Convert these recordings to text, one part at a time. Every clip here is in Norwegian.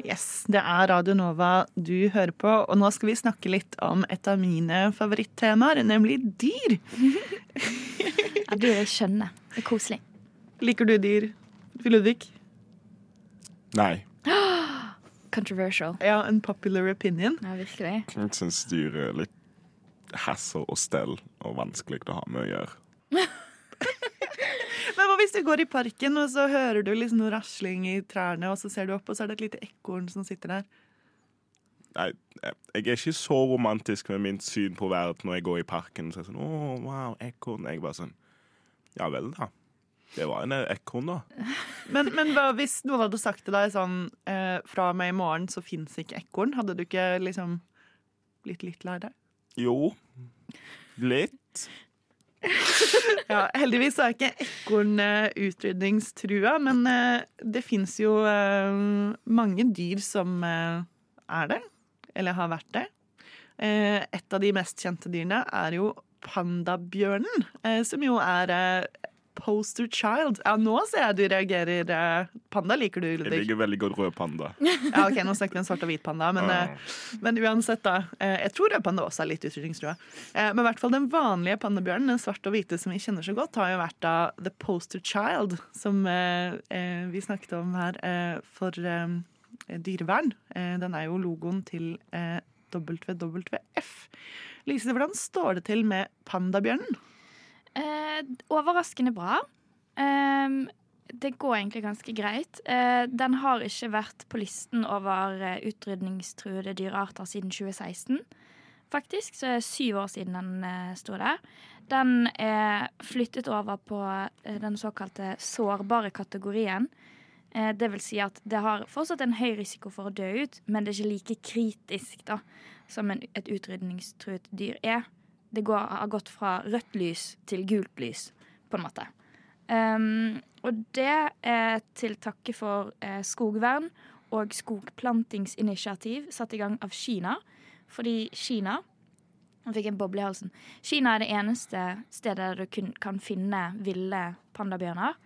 Yes, det er Radio Nova du hører på, og nå skal vi snakke litt om et av mine favorittemaer, nemlig dyr. Ja, dyr er skjønne. Det er koselig. Liker du dyr, Ludvig? Nei, Controversial. Ja, en popular opinion. Ja, virkelig. jeg syns dyr er litt hassle og stell og vanskelig å ha med å gjøre. Hvis du går i parken, og så hører du liksom noe rasling i trærne, og så ser du opp, og så er det et lite ekorn som sitter der? Nei, jeg er ikke så romantisk med mitt syn på verden når jeg går i parken. Så er jeg sånn, å, wow, ekorn. Jeg bare sånn, ja vel da. Det var en ekorn da. Men, men hvis noen hadde sagt til deg sånn eh, Fra og med i morgen så fins ikke ekorn. Hadde du ikke liksom blitt litt lei deg? Jo, litt. Ja, heldigvis er ikke ekorn eh, utrydningstrua, men eh, det fins jo eh, mange dyr som er det, eller har vært det. Et av de mest kjente dyrene er jo pandabjørnen, som jo er poster child. Ja, nå ser jeg du reagerer. eh, Panda liker du, Jeg liker veldig godt rød panda. Ja, ok, Nå snakker vi om svart og hvit panda, men, eh, men uansett, da. eh, Jeg tror rød panda også er litt utrydningstrua. Men i hvert fall den vanlige pandabjørnen, den svarte og hvite som vi kjenner så godt, har jo vært da The Poster Child, som vi snakket om her for dyrevern. Den er jo logoen til WWF. Lise, hvordan står det til med pandabjørnen? Eh, overraskende bra. Eh, det går egentlig ganske greit. Eh, den har ikke vært på listen over eh, utrydningstruede dyrearter siden 2016. Faktisk, så er det syv år siden den eh, sto der. Den er flyttet over på eh, den såkalte sårbare kategorien. Eh, det vil si at det har fortsatt en høy risiko for å dø ut, men det er ikke like kritisk da, som en, et utrydningstruet dyr er. Det går, har gått fra rødt lys til gult lys, på en måte. Um, og det er til takke for eh, skogvern og skogplantingsinitiativ satt i gang av Kina. Fordi Kina Han fikk en boble i halsen. Kina er det eneste stedet der du kun, kan finne ville pandabjørner.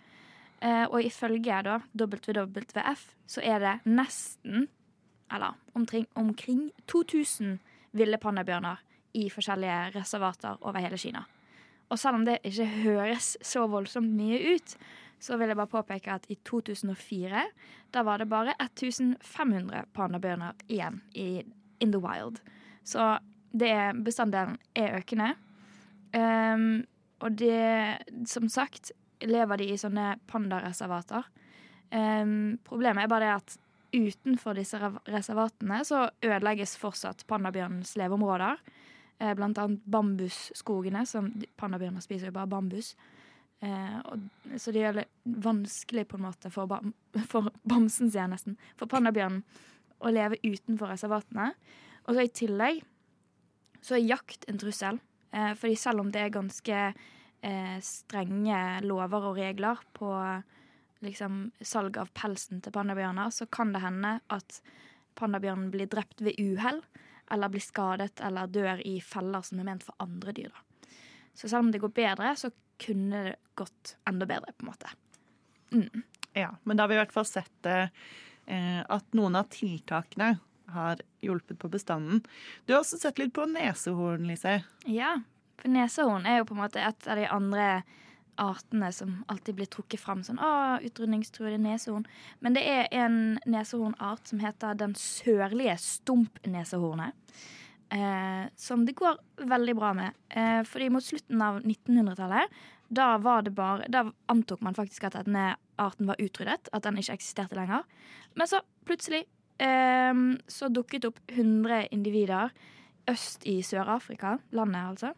Eh, og ifølge da WWF så er det nesten, eller omkring, omkring 2000 ville pandabjørner i forskjellige reservater over hele Kina. Og selv om det ikke høres så voldsomt mye ut, så vil jeg bare påpeke at i 2004 da var det bare 1500 pandabjørner igjen i in the wild. Så det bestanddelen er økende. Um, og det, som sagt, lever de i sånne pandareservater. Um, problemet er bare det at utenfor disse reservatene så ødelegges fortsatt pandabjørnens leveområder. Eh, blant annet bambusskogene, som pandabjørner spiser jo bare bambus. Eh, og, så det gjør det vanskelig på en måte for, bam, for bamsen, sier jeg nesten, for pandabjørnen å leve utenfor reservatene. Og så i tillegg så er jakt en trussel. Eh, fordi selv om det er ganske eh, strenge lover og regler på liksom, salg av pelsen til pandabjørner, så kan det hende at pandabjørnen blir drept ved uhell, eller blir skadet eller dør i feller som er ment for andre dyr. Da. Så selv om det går bedre, så kunne det gått enda bedre, på en måte. Mm. Ja, men da har vi i hvert fall sett eh, at noen av tiltakene har hjulpet på bestanden. Du har også sett litt på nesehorn, Lise. Ja, for nesehorn er jo på en måte et av de andre artene som alltid blir trukket fram sånn, å, utrydningstruede nesehorn. Men det er en nesehornart som heter den sørlige stumpnesehornet. Eh, som det går veldig bra med. Eh, fordi mot slutten av 1900-tallet, da var det bare Da antok man faktisk at denne arten var utryddet, at den ikke eksisterte lenger. Men så plutselig eh, så dukket opp 100 individer øst i Sør-Afrika, landet altså.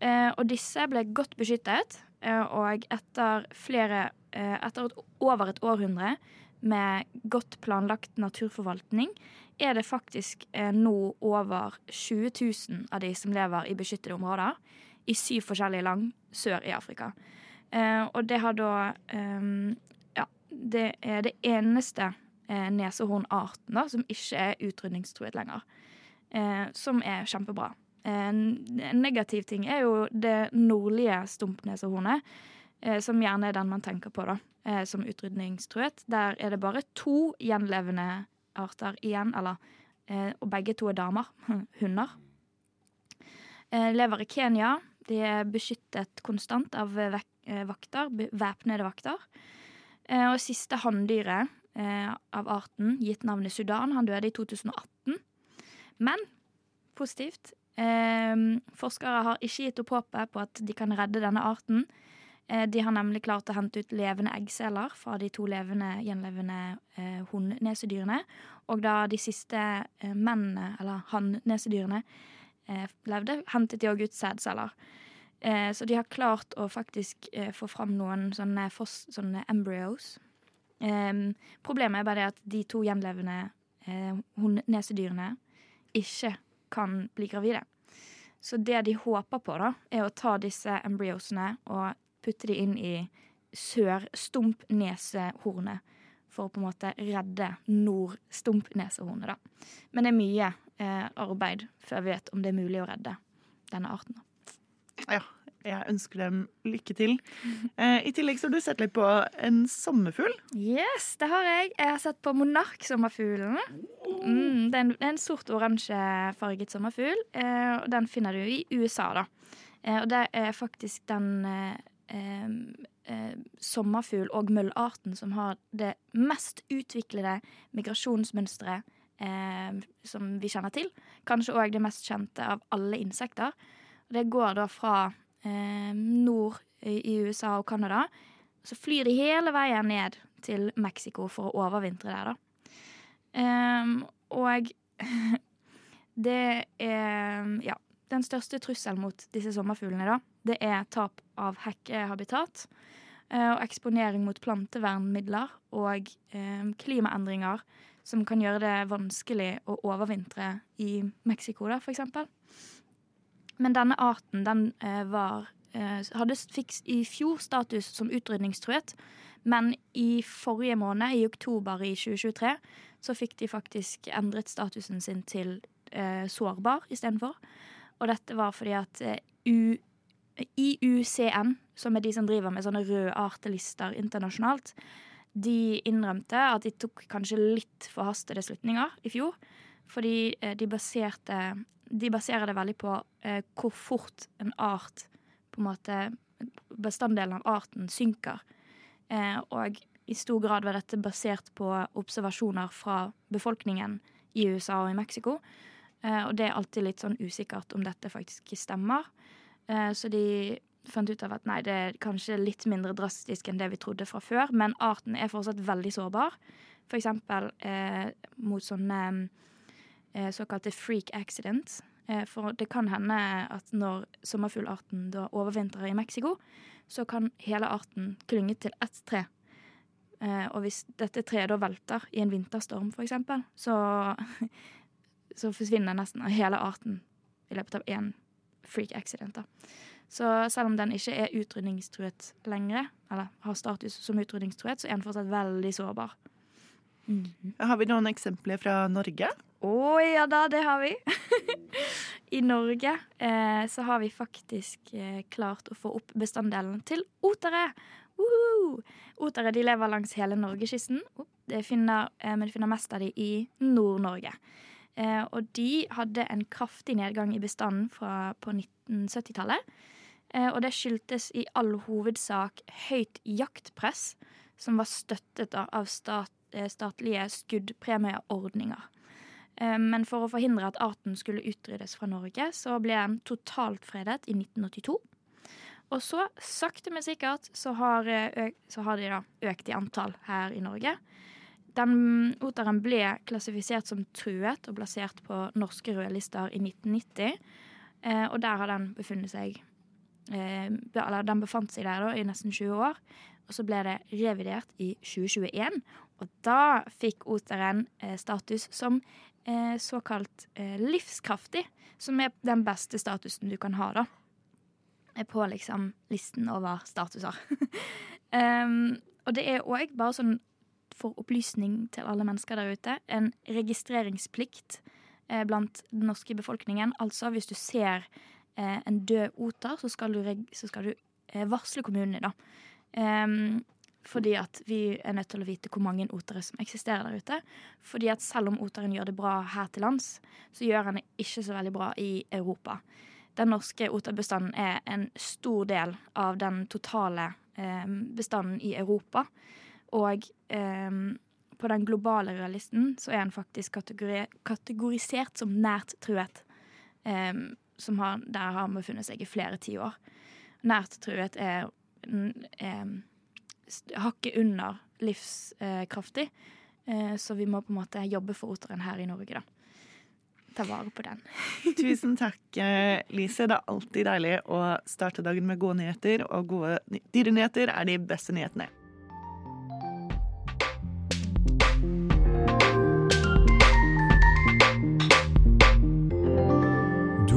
Eh, og disse ble godt beskyttet, og etter flere eh, Etter et, over et århundre med godt planlagt naturforvaltning, er det faktisk eh, nå over 20 000 av de som lever i beskyttede områder i syv forskjellige land sør i Afrika. Eh, og det har da eh, Ja, det er det eneste eh, nesehornarten da, som ikke er utrydningstruet lenger. Eh, som er kjempebra. En negativ ting er jo det nordlige stumpnesehornet, eh, som gjerne er den man tenker på da, eh, som utrydningstruet. Der er det bare to gjenlevende arter igjen, eller, eh, og begge to er damer. Hunder. Lever i Kenya. De er beskyttet konstant av vakter, væpnede vakter. Og siste hanndyret av arten, gitt navnet Sudan, han døde i 2018. Men positivt. Eh, forskere har ikke gitt opp håpet på at de kan redde denne arten. Eh, de har nemlig klart å hente ut levende eggceller fra de to levende, gjenlevende eh, hunnnesedyrene. Og da de siste eh, mennene, eller hannnesedyrene, eh, levde, hentet de òg ut sædceller. Eh, så de har klart å faktisk få fram noen sånne, sånne embryos. Eh, problemet er bare det at de to gjenlevende eh, hunnnesedyrene ikke kan bli gravide. Så det de håper på, da, er å ta disse embryosene og putte de inn i sør-stumpnesehornet. For å på en måte redde nord-stumpnesehornet, da. Men det er mye eh, arbeid før vi vet om det er mulig å redde denne arten. Ja, jeg ønsker dem lykke til. Eh, I tillegg så har du sett litt på en sommerfugl. Yes, det har jeg. Jeg har sett på monarksommerfuglen. Mm, det er en, en sort-oransje-farget sommerfugl, eh, og den finner du i USA, da. Eh, og det er faktisk den eh, eh, eh, sommerfugl- og møllarten som har det mest utviklede migrasjonsmønsteret som vi kjenner til. Kanskje òg det mest kjente av alle insekter. Det går da fra eh, nord i, USA og Canada. Så flyr de hele veien ned til Mexico for å overvintre der, da. Ehm, og det er Ja. Den største trusselen mot disse sommerfuglene, da, det er tap av hekkehabitat. eh, Og eksponering mot plantevernmidler og eh, klimaendringer som kan gjøre det vanskelig å overvintre i Mexico, da, for eksempel. Men denne arten den eh, var eh, hadde, fikk i fjor status som utrydningstruet. Men i forrige måned, i oktober i 2023, så fikk de faktisk endret statusen sin til eh, sårbar istedenfor. Og dette var fordi at eh, IUCN, som er de som driver med sånne røde artelister internasjonalt, de innrømte at de tok kanskje litt forhastede slutninger i fjor. Fordi eh, de baserte De baserer det veldig på eh, hvor fort en art på en måte Bestanddelen av arten synker. Eh, og i stor grad var dette basert på observasjoner fra befolkningen i USA og i Mexico. Eh, og det er alltid litt sånn usikkert om dette faktisk stemmer. Eh, så de fant ut av at nei, det er kanskje litt mindre drastisk enn det vi trodde fra før, men arten er fortsatt veldig sårbar. Eksempel eh, mot sånne eh, såkalte freak accidents. Eh, for det kan hende at når sommerfuglarten da overvintrer i Mexico, så kan hele arten klynge til ett tre. Eh, og hvis dette treet da velter i en vinterstorm, eksempel, så, så forsvinner nesten hele arten i løpet av én freak accident. da. Så selv om den ikke er utrydningstruet lenger, eller har status som utrydningstruet, så er den fortsatt veldig sårbar. Har vi noen eksempler fra Norge? Å ja da, det har vi. I Norge eh, så har vi faktisk eh, klart å få opp bestanddelen til otere. Woohoo! Otere de lever langs hele norgeskysten, finner, eh, men du finner mest av de i Nord-Norge. Eh, og de hadde en kraftig nedgang i bestanden fra, på 1970-tallet. Eh, og det skyldtes i all hovedsak høyt jaktpress, som var støttet av stat, eh, statlige skuddpremieordninger. Eh, Men for å forhindre at arten skulle utryddes fra Norge, så ble den totalt fredet i 1982. Og så, sakte, men sikkert, så har, så har de da økt i antall her i Norge. Den oteren ble klassifisert som truet og plassert på norske rødlister i 1990. Eh, og der har den befunnet seg Eller den befant seg der da i nesten 20 år. Og så ble det revidert i 2021. Og da fikk oteren eh, status som eh, såkalt eh, livskraftig. Som er den beste statusen du kan ha, da. på liksom listen over statuser. um, og det er òg, bare sånn for opplysning til alle mennesker der ute, en registreringsplikt eh, blant den norske befolkningen. Altså hvis du ser eh, en død oter, så skal du, så skal du eh, varsle kommunen da. Um, fordi at vi er nødt til å vite hvor mange otere som eksisterer der ute. Fordi at selv om oteren gjør det bra her til lands, så gjør han det ikke så veldig bra i Europa. Den norske oterbestanden er en stor del av den totale eh, bestanden i Europa. Og eh, på den globale rødlisten så er den faktisk kategori kategorisert som nært truet. Eh, har, der har befunnet seg i flere tiår. Nært truet er, er hakket under livskraftig. Eh, så vi må på en måte jobbe for oteren her i Norge, da. Ta vare på den. Tusen takk, eh, Lise. Det er alltid deilig å starte dagen med gode nyheter, og gode dyrenyheter er de beste nyhetene.